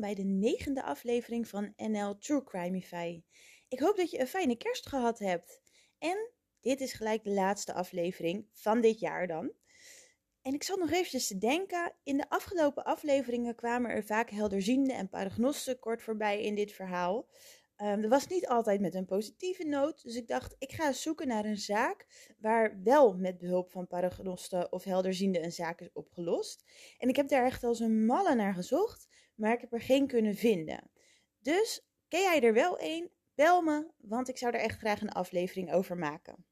bij de negende aflevering van NL True Crimeify. Ik hoop dat je een fijne kerst gehad hebt. En dit is gelijk de laatste aflevering van dit jaar dan. En ik zat nog eventjes te denken, in de afgelopen afleveringen kwamen er vaak helderziende en paragnosten kort voorbij in dit verhaal. Um, dat was niet altijd met een positieve noot, dus ik dacht, ik ga zoeken naar een zaak waar wel met behulp van paragnosten of helderziende een zaak is opgelost. En ik heb daar echt als een malle naar gezocht, maar ik heb er geen kunnen vinden. Dus, ken jij er wel een? Bel me, want ik zou er echt graag een aflevering over maken.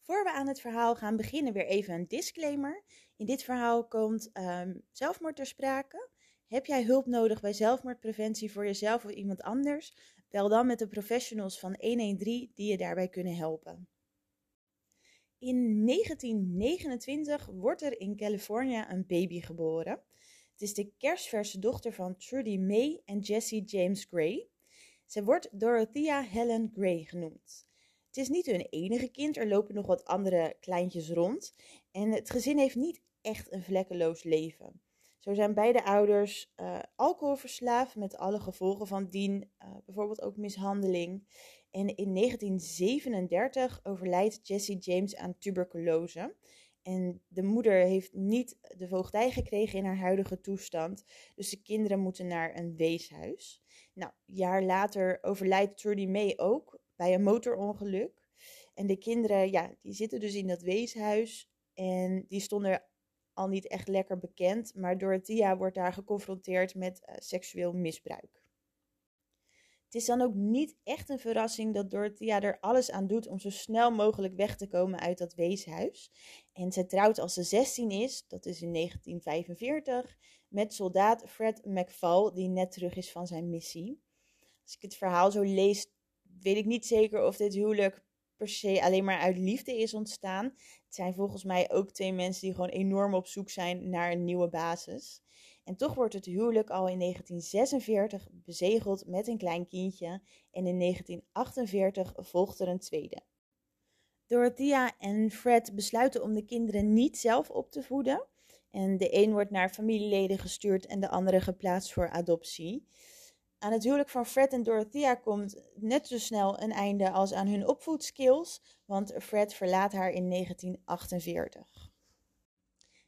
Voor we aan het verhaal gaan beginnen, weer even een disclaimer. In dit verhaal komt um, zelfmoord ter sprake. Heb jij hulp nodig bij zelfmoordpreventie voor jezelf of iemand anders? Bel dan met de professionals van 113 die je daarbij kunnen helpen. In 1929 wordt er in Californië een baby geboren. Het is de kerstverse dochter van Trudy May en Jesse James Gray. Ze wordt Dorothea Helen Gray genoemd. Het is niet hun enige kind, er lopen nog wat andere kleintjes rond. En het gezin heeft niet echt een vlekkeloos leven. Zo zijn beide ouders uh, alcoholverslaafd met alle gevolgen van dien, uh, bijvoorbeeld ook mishandeling. En in 1937 overlijdt Jesse James aan tuberculose. En de moeder heeft niet de voogdij gekregen in haar huidige toestand. Dus de kinderen moeten naar een weeshuis. Nou, een jaar later overlijdt Trudy May ook bij een motorongeluk. En de kinderen, ja, die zitten dus in dat weeshuis. En die stonden al niet echt lekker bekend, maar Dorothea wordt daar geconfronteerd met uh, seksueel misbruik. Het is dan ook niet echt een verrassing dat Dorothea er alles aan doet om zo snel mogelijk weg te komen uit dat weeshuis. En zij trouwt als ze 16 is, dat is in 1945, met soldaat Fred McFall, die net terug is van zijn missie. Als ik het verhaal zo lees, weet ik niet zeker of dit huwelijk per se alleen maar uit liefde is ontstaan. Het zijn volgens mij ook twee mensen die gewoon enorm op zoek zijn naar een nieuwe basis. En toch wordt het huwelijk al in 1946 bezegeld met een klein kindje en in 1948 volgt er een tweede. Dorothea en Fred besluiten om de kinderen niet zelf op te voeden. En de een wordt naar familieleden gestuurd en de andere geplaatst voor adoptie. Aan het huwelijk van Fred en Dorothea komt net zo snel een einde als aan hun opvoedskills, want Fred verlaat haar in 1948.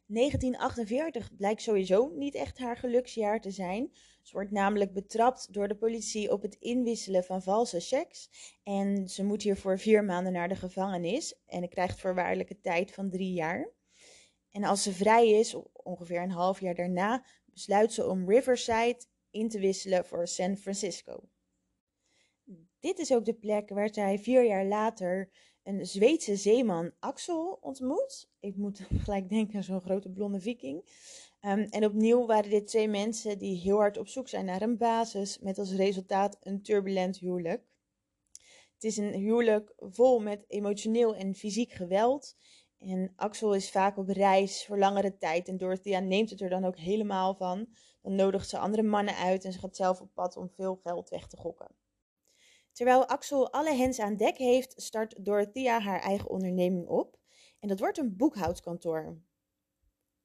1948 blijkt sowieso niet echt haar geluksjaar te zijn. Ze wordt namelijk betrapt door de politie op het inwisselen van valse checks. En ze moet hiervoor vier maanden naar de gevangenis en krijgt voorwaardelijke tijd van drie jaar. En als ze vrij is, ongeveer een half jaar daarna, besluit ze om Riverside in te wisselen voor San Francisco. Dit is ook de plek waar zij vier jaar later een Zweedse zeeman Axel ontmoet. Ik moet gelijk denken aan zo'n grote blonde viking. Um, en opnieuw waren dit twee mensen die heel hard op zoek zijn naar een basis, met als resultaat een turbulent huwelijk. Het is een huwelijk vol met emotioneel en fysiek geweld. En Axel is vaak op reis voor langere tijd en Dorothea neemt het er dan ook helemaal van. Dan nodigt ze andere mannen uit en ze gaat zelf op pad om veel geld weg te gokken. Terwijl Axel alle hens aan dek heeft, start Dorothea haar eigen onderneming op. En dat wordt een boekhoudkantoor.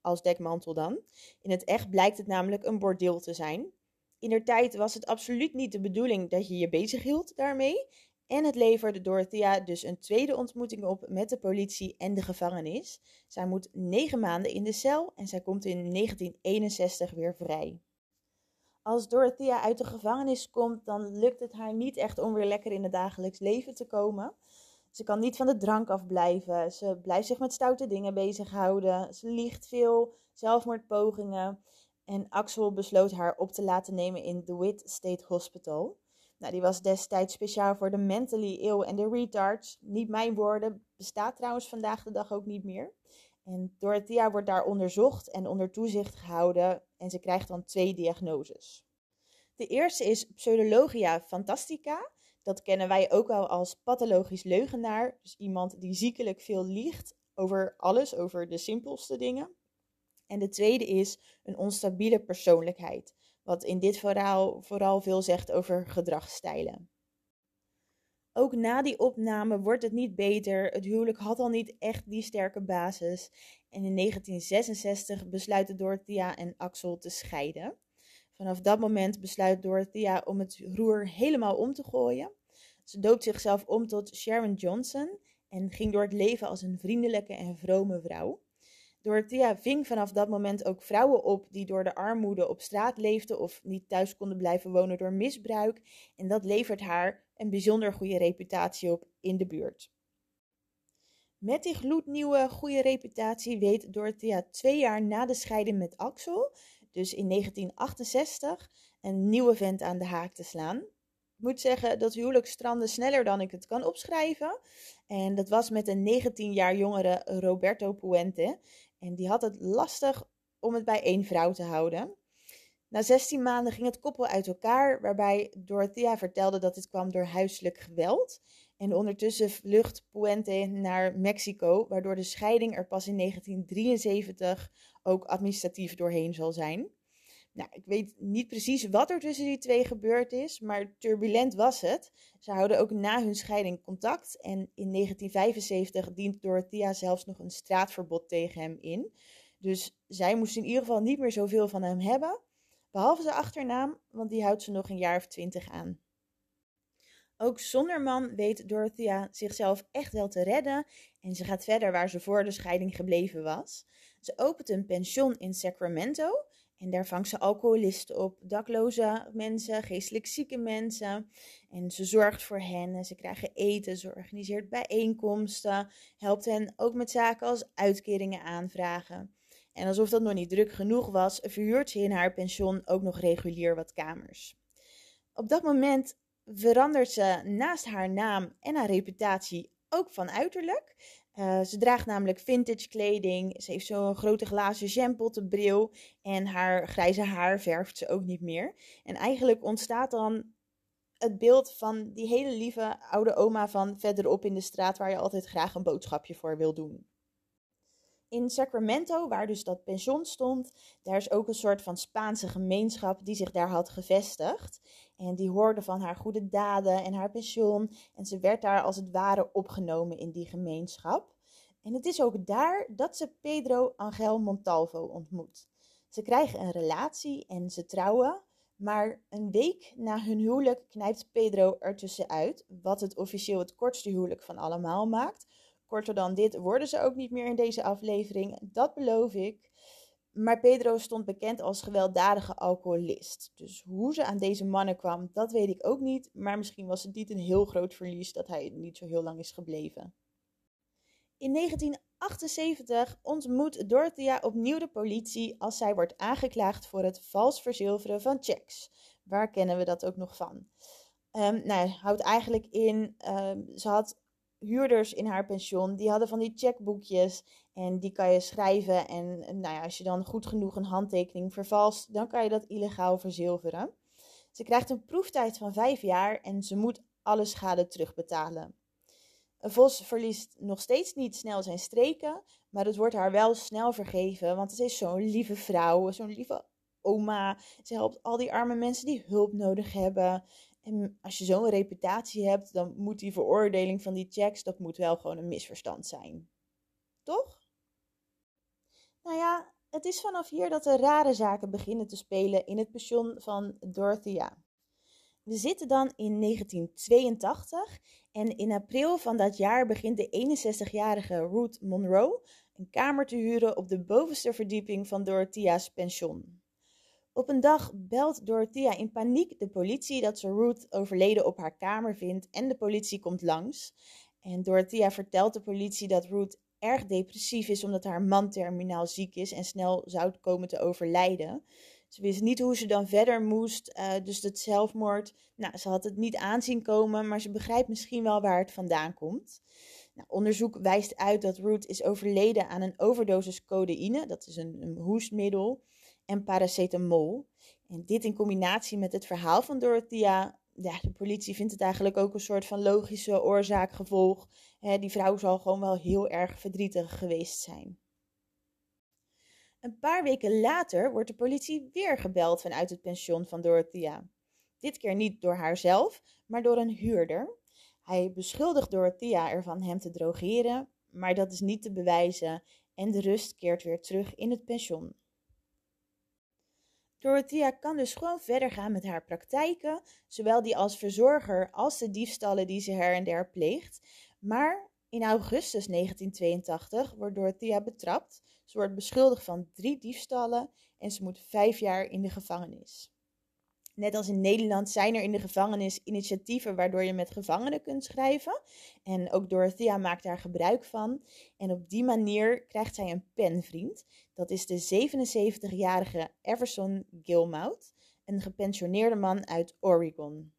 Als dekmantel dan. In het echt blijkt het namelijk een bordeel te zijn. In der tijd was het absoluut niet de bedoeling dat je je bezig hield daarmee. En het leverde Dorothea dus een tweede ontmoeting op met de politie en de gevangenis. Zij moet negen maanden in de cel en zij komt in 1961 weer vrij. Als Dorothea uit de gevangenis komt, dan lukt het haar niet echt om weer lekker in het dagelijks leven te komen. Ze kan niet van de drank afblijven. Ze blijft zich met stoute dingen bezighouden. Ze liegt veel, zelfmoordpogingen. En Axel besloot haar op te laten nemen in The Witt State Hospital. Nou, die was destijds speciaal voor de mentally ill en de retards. Niet mijn woorden, bestaat trouwens vandaag de dag ook niet meer. En Dorothea wordt daar onderzocht en onder toezicht gehouden en ze krijgt dan twee diagnoses. De eerste is pseudologia fantastica. Dat kennen wij ook wel als pathologisch leugenaar. Dus iemand die ziekelijk veel liegt over alles, over de simpelste dingen. En de tweede is een onstabiele persoonlijkheid. Wat in dit verhaal vooral veel zegt over gedragsstijlen. Ook na die opname wordt het niet beter. Het huwelijk had al niet echt die sterke basis. En in 1966 besluiten Dorothea en Axel te scheiden. Vanaf dat moment besluit Dorothea om het roer helemaal om te gooien. Ze doopt zichzelf om tot Sharon Johnson en ging door het leven als een vriendelijke en vrome vrouw. Dorothea ving vanaf dat moment ook vrouwen op die door de armoede op straat leefden of niet thuis konden blijven wonen door misbruik. En dat levert haar een bijzonder goede reputatie op in de buurt. Met die gloednieuwe goede reputatie weet Dorothea twee jaar na de scheiding met Axel, dus in 1968, een nieuwe vent aan de haak te slaan. Ik moet zeggen, dat huwelijk strandde sneller dan ik het kan opschrijven. En dat was met een 19 jaar jongere Roberto Puente. En die had het lastig om het bij één vrouw te houden. Na 16 maanden ging het koppel uit elkaar, waarbij Dorothea vertelde dat dit kwam door huiselijk geweld. En ondertussen vlucht Puente naar Mexico, waardoor de scheiding er pas in 1973 ook administratief doorheen zal zijn. Nou, ik weet niet precies wat er tussen die twee gebeurd is, maar turbulent was het. Ze houden ook na hun scheiding contact en in 1975 dient Dorothea zelfs nog een straatverbod tegen hem in. Dus zij moest in ieder geval niet meer zoveel van hem hebben, behalve zijn achternaam, want die houdt ze nog een jaar of twintig aan. Ook zonder man weet Dorothea zichzelf echt wel te redden en ze gaat verder waar ze voor de scheiding gebleven was. Ze opent een pension in Sacramento en daar vangt ze alcoholisten op, dakloze mensen, geestelijk zieke mensen. En ze zorgt voor hen, ze krijgen eten, ze organiseert bijeenkomsten, helpt hen ook met zaken als uitkeringen aanvragen. En alsof dat nog niet druk genoeg was, verhuurt ze in haar pension ook nog regulier wat kamers. Op dat moment verandert ze naast haar naam en haar reputatie ook van uiterlijk. Uh, ze draagt namelijk vintage kleding. Ze heeft zo'n grote glazen bril. En haar grijze haar verft ze ook niet meer. En eigenlijk ontstaat dan het beeld van die hele lieve oude oma van verderop in de straat waar je altijd graag een boodschapje voor wil doen. In Sacramento, waar dus dat pension stond, daar is ook een soort van Spaanse gemeenschap die zich daar had gevestigd. En die hoorde van haar goede daden en haar pension. En ze werd daar als het ware opgenomen in die gemeenschap. En het is ook daar dat ze Pedro Angel Montalvo ontmoet. Ze krijgen een relatie en ze trouwen. Maar een week na hun huwelijk knijpt Pedro ertussenuit, wat het officieel het kortste huwelijk van allemaal maakt. Korter dan dit worden ze ook niet meer in deze aflevering, dat beloof ik. Maar Pedro stond bekend als gewelddadige alcoholist. Dus hoe ze aan deze mannen kwam, dat weet ik ook niet. Maar misschien was het niet een heel groot verlies dat hij niet zo heel lang is gebleven. In 1978 ontmoet Dorothea opnieuw de politie als zij wordt aangeklaagd voor het vals verzilveren van checks. Waar kennen we dat ook nog van? Um, nou, houdt eigenlijk in, um, ze had huurders in haar pension, die hadden van die checkboekjes en die kan je schrijven. En nou ja, als je dan goed genoeg een handtekening vervalst, dan kan je dat illegaal verzilveren. Ze krijgt een proeftijd van vijf jaar en ze moet alle schade terugbetalen. Een vos verliest nog steeds niet snel zijn streken, maar het wordt haar wel snel vergeven, want ze is zo'n lieve vrouw, zo'n lieve oma. Ze helpt al die arme mensen die hulp nodig hebben. En als je zo'n reputatie hebt, dan moet die veroordeling van die checks, dat moet wel gewoon een misverstand zijn. Toch? Nou ja, het is vanaf hier dat de rare zaken beginnen te spelen in het pension van Dorothea. We zitten dan in 1982 en in april van dat jaar begint de 61-jarige Ruth Monroe een kamer te huren op de bovenste verdieping van Dorothea's pension. Op een dag belt Dorothea in paniek de politie dat ze Ruth overleden op haar kamer vindt en de politie komt langs. En Dorothea vertelt de politie dat Ruth erg depressief is omdat haar man terminaal ziek is en snel zou komen te overlijden. Ze wist niet hoe ze dan verder moest, uh, dus dat zelfmoord, nou, ze had het niet aanzien komen, maar ze begrijpt misschien wel waar het vandaan komt. Nou, onderzoek wijst uit dat Ruth is overleden aan een overdosis codeïne, dat is een hoestmiddel en paracetamol. En dit in combinatie met het verhaal van Dorothea. Ja, de politie vindt het eigenlijk ook een soort van logische oorzaak-gevolg. Die vrouw zal gewoon wel heel erg verdrietig geweest zijn. Een paar weken later wordt de politie weer gebeld vanuit het pension van Dorothea. Dit keer niet door haarzelf, maar door een huurder. Hij beschuldigt Dorothea ervan hem te drogeren, maar dat is niet te bewijzen en de rust keert weer terug in het pension. Dorothea kan dus gewoon verder gaan met haar praktijken, zowel die als verzorger als de diefstallen die ze her en der pleegt. Maar in augustus 1982 wordt Dorothea betrapt. Ze wordt beschuldigd van drie diefstallen en ze moet vijf jaar in de gevangenis. Net als in Nederland zijn er in de gevangenis initiatieven waardoor je met gevangenen kunt schrijven. En ook Dorothea maakt daar gebruik van. En op die manier krijgt zij een penvriend. Dat is de 77-jarige Everson Gilmout, een gepensioneerde man uit Oregon.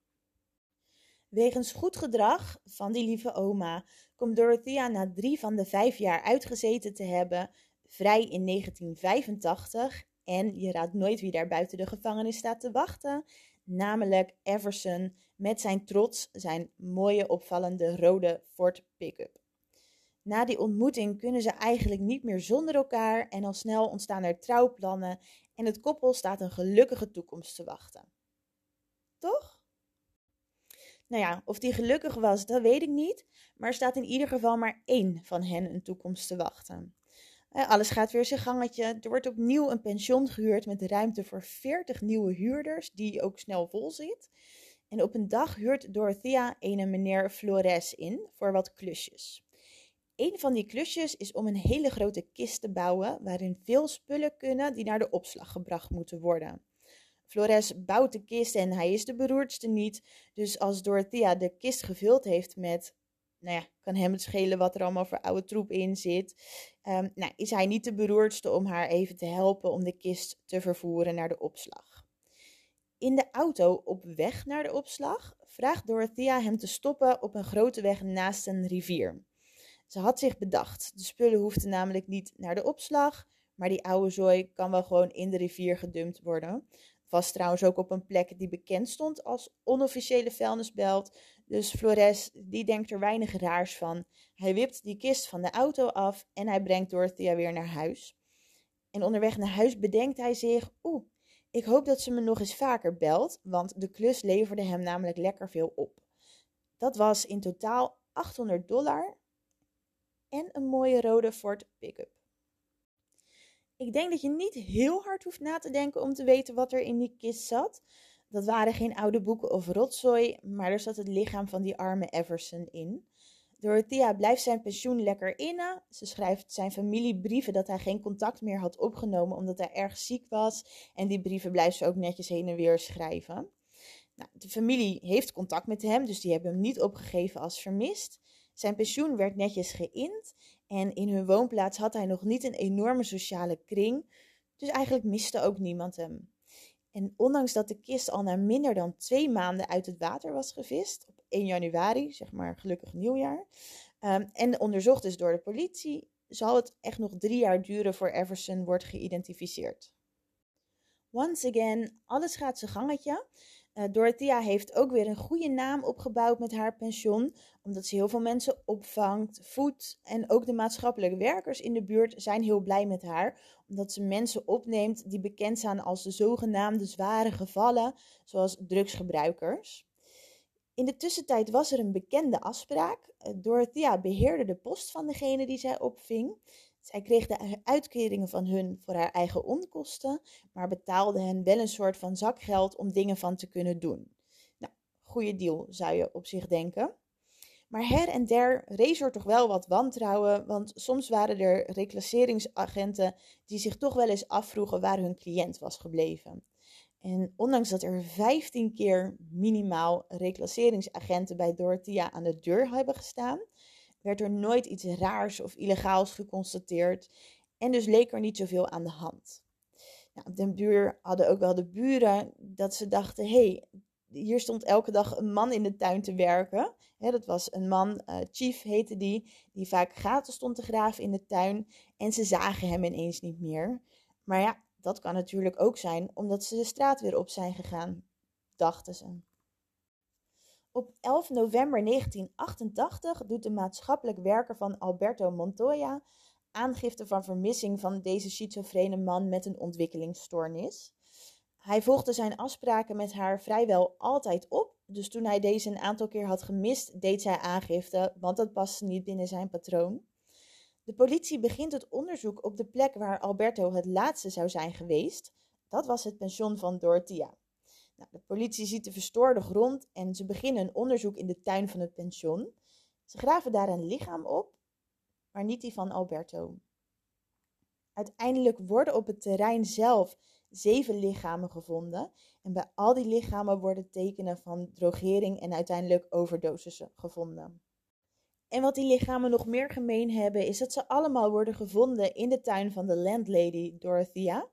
Wegens goed gedrag van die lieve oma komt Dorothea na drie van de vijf jaar uitgezeten te hebben vrij in 1985 en je raadt nooit wie daar buiten de gevangenis staat te wachten. Namelijk Everson met zijn trots, zijn mooie opvallende rode Ford pick-up. Na die ontmoeting kunnen ze eigenlijk niet meer zonder elkaar en al snel ontstaan er trouwplannen en het koppel staat een gelukkige toekomst te wachten. Toch? Nou ja, of die gelukkig was, dat weet ik niet, maar er staat in ieder geval maar één van hen een toekomst te wachten. Alles gaat weer zijn gangetje. Er wordt opnieuw een pension gehuurd met ruimte voor 40 nieuwe huurders, die ook snel vol zit. En op een dag huurt Dorothea een meneer Flores in voor wat klusjes. Een van die klusjes is om een hele grote kist te bouwen waarin veel spullen kunnen die naar de opslag gebracht moeten worden. Flores bouwt de kist en hij is de beroerdste niet. Dus als Dorothea de kist gevuld heeft met nou ja, kan hem het schelen wat er allemaal voor oude troep in zit. Um, nou, is hij niet de beroerdste om haar even te helpen om de kist te vervoeren naar de opslag. In de auto op weg naar de opslag vraagt Dorothea hem te stoppen op een grote weg naast een rivier. Ze had zich bedacht, de spullen hoefden namelijk niet naar de opslag, maar die oude zooi kan wel gewoon in de rivier gedumpt worden. Was trouwens ook op een plek die bekend stond als onofficiële vuilnisbelt, dus Flores, die denkt er weinig raars van. Hij wipt die kist van de auto af en hij brengt Dorothea weer naar huis. En onderweg naar huis bedenkt hij zich, oeh, ik hoop dat ze me nog eens vaker belt, want de klus leverde hem namelijk lekker veel op. Dat was in totaal 800 dollar en een mooie rode Ford pick-up. Ik denk dat je niet heel hard hoeft na te denken om te weten wat er in die kist zat. Dat waren geen oude boeken of rotzooi, maar er zat het lichaam van die arme Everson in. Dorothea blijft zijn pensioen lekker innen. Ze schrijft zijn familie brieven dat hij geen contact meer had opgenomen omdat hij erg ziek was. En die brieven blijft ze ook netjes heen en weer schrijven. Nou, de familie heeft contact met hem, dus die hebben hem niet opgegeven als vermist. Zijn pensioen werd netjes geïnd en in hun woonplaats had hij nog niet een enorme sociale kring. Dus eigenlijk miste ook niemand hem. En ondanks dat de kist al na minder dan twee maanden uit het water was gevist, op 1 januari, zeg maar gelukkig nieuwjaar, um, en onderzocht is door de politie, zal het echt nog drie jaar duren voor Everson wordt geïdentificeerd. Once again, alles gaat zijn gangetje. Uh, Dorothea heeft ook weer een goede naam opgebouwd met haar pensioen, omdat ze heel veel mensen opvangt, voedt. En ook de maatschappelijke werkers in de buurt zijn heel blij met haar, omdat ze mensen opneemt die bekend zijn als de zogenaamde zware gevallen, zoals drugsgebruikers. In de tussentijd was er een bekende afspraak. Uh, Dorothea beheerde de post van degene die zij opving. Zij kreeg de uitkeringen van hun voor haar eigen onkosten, maar betaalde hen wel een soort van zakgeld om dingen van te kunnen doen. Nou, goede deal zou je op zich denken. Maar her en der rees er toch wel wat wantrouwen, want soms waren er reclasseringsagenten die zich toch wel eens afvroegen waar hun cliënt was gebleven. En ondanks dat er 15 keer minimaal reclasseringsagenten bij Dorothea aan de deur hebben gestaan, werd er nooit iets raars of illegaals geconstateerd en dus leek er niet zoveel aan de hand. Nou, op den buur hadden ook wel de buren dat ze dachten: hey, hier stond elke dag een man in de tuin te werken. dat was een man, uh, Chief heette die, die vaak gaten stond te graven in de tuin. En ze zagen hem ineens niet meer. Maar ja, dat kan natuurlijk ook zijn omdat ze de straat weer op zijn gegaan, dachten ze. Op 11 november 1988 doet de maatschappelijk werker van Alberto Montoya aangifte van vermissing van deze schizofrene man met een ontwikkelingsstoornis. Hij volgde zijn afspraken met haar vrijwel altijd op, dus toen hij deze een aantal keer had gemist, deed zij aangifte, want dat paste niet binnen zijn patroon. De politie begint het onderzoek op de plek waar Alberto het laatste zou zijn geweest, Dat was het pension van Dorothea. Nou, de politie ziet de verstoorde grond en ze beginnen een onderzoek in de tuin van het pension. Ze graven daar een lichaam op, maar niet die van Alberto. Uiteindelijk worden op het terrein zelf zeven lichamen gevonden. En bij al die lichamen worden tekenen van drogering en uiteindelijk overdosissen gevonden. En wat die lichamen nog meer gemeen hebben, is dat ze allemaal worden gevonden in de tuin van de landlady Dorothea.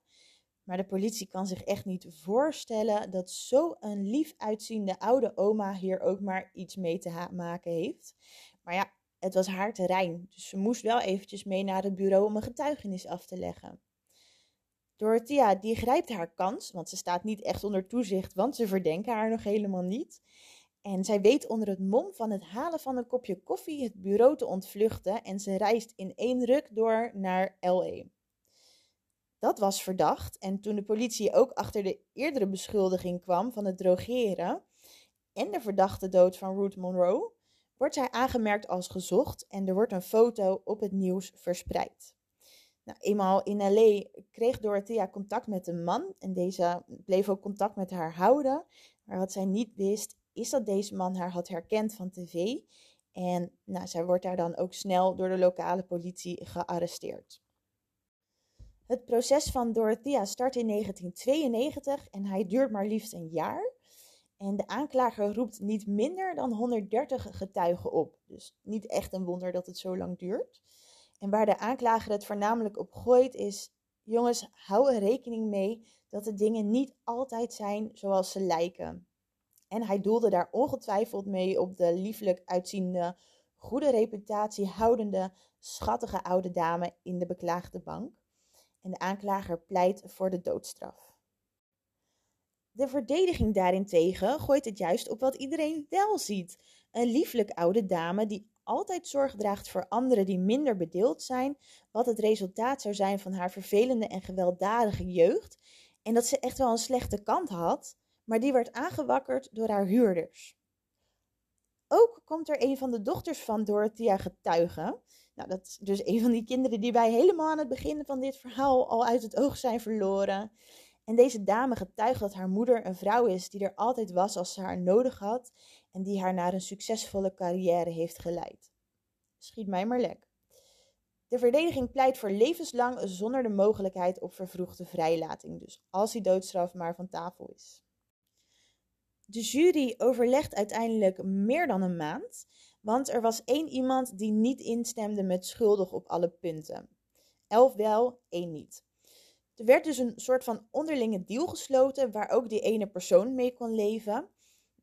Maar de politie kan zich echt niet voorstellen dat zo'n lief uitziende oude oma hier ook maar iets mee te maken heeft. Maar ja, het was haar terrein, dus ze moest wel eventjes mee naar het bureau om een getuigenis af te leggen. Dorothea die grijpt haar kans, want ze staat niet echt onder toezicht, want ze verdenken haar nog helemaal niet. En zij weet onder het mom van het halen van een kopje koffie het bureau te ontvluchten en ze reist in één ruk door naar LA. Dat was verdacht en toen de politie ook achter de eerdere beschuldiging kwam van het drogeren en de verdachte dood van Ruth Monroe, wordt zij aangemerkt als gezocht en er wordt een foto op het nieuws verspreid. Nou, eenmaal in LA kreeg Dorothea contact met een man en deze bleef ook contact met haar houden. Maar wat zij niet wist, is dat deze man haar had herkend van tv. En nou, zij wordt daar dan ook snel door de lokale politie gearresteerd. Het proces van Dorothea start in 1992 en hij duurt maar liefst een jaar. En de aanklager roept niet minder dan 130 getuigen op. Dus niet echt een wonder dat het zo lang duurt. En waar de aanklager het voornamelijk op gooit is: jongens, hou er rekening mee dat de dingen niet altijd zijn zoals ze lijken. En hij doelde daar ongetwijfeld mee op de lieflijk uitziende, goede reputatie houdende, schattige oude dame in de beklaagde bank. En de aanklager pleit voor de doodstraf. De verdediging daarentegen gooit het juist op wat iedereen wel ziet. Een lieflijk oude dame die altijd zorg draagt voor anderen die minder bedeeld zijn, wat het resultaat zou zijn van haar vervelende en gewelddadige jeugd. En dat ze echt wel een slechte kant had, maar die werd aangewakkerd door haar huurders. Ook komt er een van de dochters van Dorothea getuigen. Nou, dat is dus een van die kinderen die wij helemaal aan het begin van dit verhaal al uit het oog zijn verloren. En deze dame getuigt dat haar moeder een vrouw is die er altijd was als ze haar nodig had en die haar naar een succesvolle carrière heeft geleid. Schiet mij maar lek. De verdediging pleit voor levenslang zonder de mogelijkheid op vervroegde vrijlating, dus als die doodstraf maar van tafel is. De jury overlegt uiteindelijk meer dan een maand, want er was één iemand die niet instemde met schuldig op alle punten. Elf wel, één niet. Er werd dus een soort van onderlinge deal gesloten waar ook die ene persoon mee kon leven.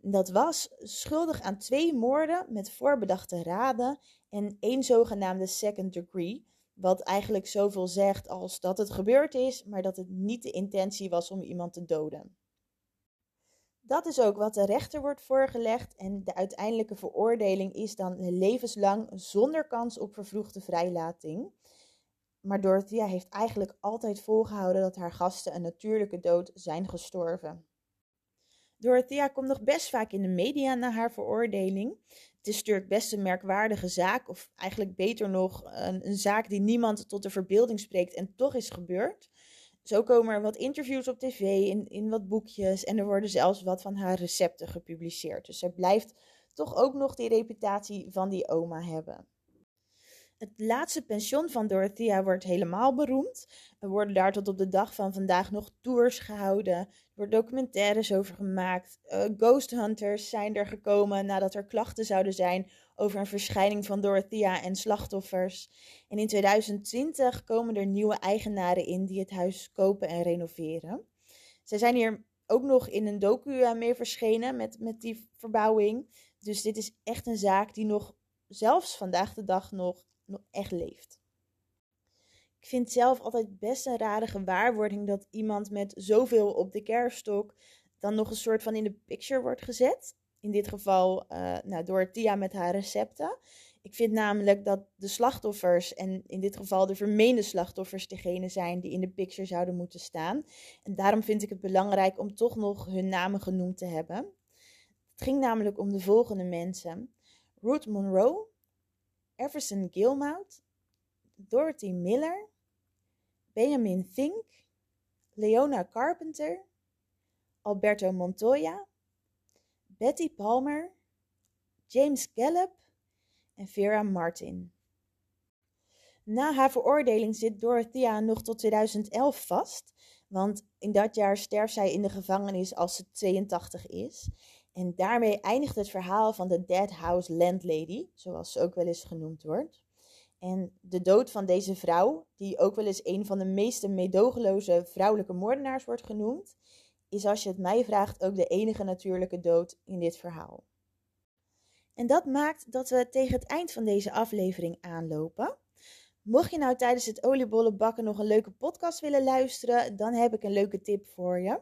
Dat was schuldig aan twee moorden met voorbedachte raden en één zogenaamde second degree. Wat eigenlijk zoveel zegt als dat het gebeurd is, maar dat het niet de intentie was om iemand te doden. Dat is ook wat de rechter wordt voorgelegd en de uiteindelijke veroordeling is dan levenslang zonder kans op vervroegde vrijlating. Maar Dorothea heeft eigenlijk altijd volgehouden dat haar gasten een natuurlijke dood zijn gestorven. Dorothea komt nog best vaak in de media na haar veroordeling. Het is natuurlijk best een merkwaardige zaak, of eigenlijk beter nog een, een zaak die niemand tot de verbeelding spreekt en toch is gebeurd. Zo komen er wat interviews op tv, in, in wat boekjes en er worden zelfs wat van haar recepten gepubliceerd. Dus zij blijft toch ook nog die reputatie van die oma hebben. Het laatste pension van Dorothea wordt helemaal beroemd. Er worden daar tot op de dag van vandaag nog tours gehouden. Er worden documentaires over gemaakt. Uh, ghost hunters zijn er gekomen nadat er klachten zouden zijn over een verschijning van Dorothea en slachtoffers. En in 2020 komen er nieuwe eigenaren in die het huis kopen en renoveren. Zij zijn hier ook nog in een docu eh, mee verschenen met, met die verbouwing. Dus dit is echt een zaak die nog zelfs vandaag de dag nog nog echt leeft. Ik vind zelf altijd best een rare gewaarwording dat iemand met zoveel op de kerststok dan nog een soort van in de picture wordt gezet. In dit geval uh, nou, door Tia met haar recepten. Ik vind namelijk dat de slachtoffers, en in dit geval de vermeende slachtoffers, degene zijn die in de picture zouden moeten staan. En daarom vind ik het belangrijk om toch nog hun namen genoemd te hebben. Het ging namelijk om de volgende mensen: Ruth Monroe, Everson Gilmout, Dorothy Miller, Benjamin Fink, Leona Carpenter, Alberto Montoya, Betty Palmer, James Gallup en Vera Martin. Na haar veroordeling zit Dorothea nog tot 2011 vast, want in dat jaar sterft zij in de gevangenis als ze 82 is. En daarmee eindigt het verhaal van de Dead House Landlady, zoals ze ook wel eens genoemd wordt. En de dood van deze vrouw, die ook wel eens een van de meeste meedogenloze vrouwelijke moordenaars wordt genoemd, is als je het mij vraagt ook de enige natuurlijke dood in dit verhaal. En dat maakt dat we tegen het eind van deze aflevering aanlopen. Mocht je nou tijdens het oliebollen bakken nog een leuke podcast willen luisteren, dan heb ik een leuke tip voor je.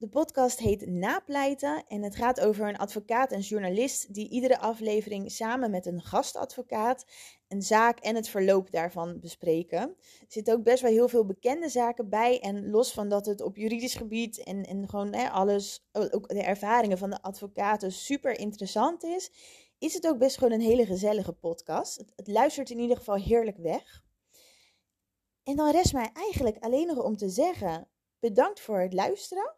De podcast heet Napleiten en het gaat over een advocaat en journalist die iedere aflevering samen met een gastadvocaat een zaak en het verloop daarvan bespreken. Er zitten ook best wel heel veel bekende zaken bij en los van dat het op juridisch gebied en, en gewoon hè, alles, ook de ervaringen van de advocaten super interessant is, is het ook best gewoon een hele gezellige podcast. Het, het luistert in ieder geval heerlijk weg. En dan rest mij eigenlijk alleen nog om te zeggen: bedankt voor het luisteren.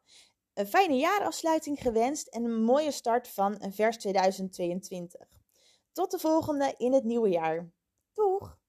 Een fijne jaarafsluiting gewenst en een mooie start van een vers 2022. Tot de volgende in het nieuwe jaar. Doeg!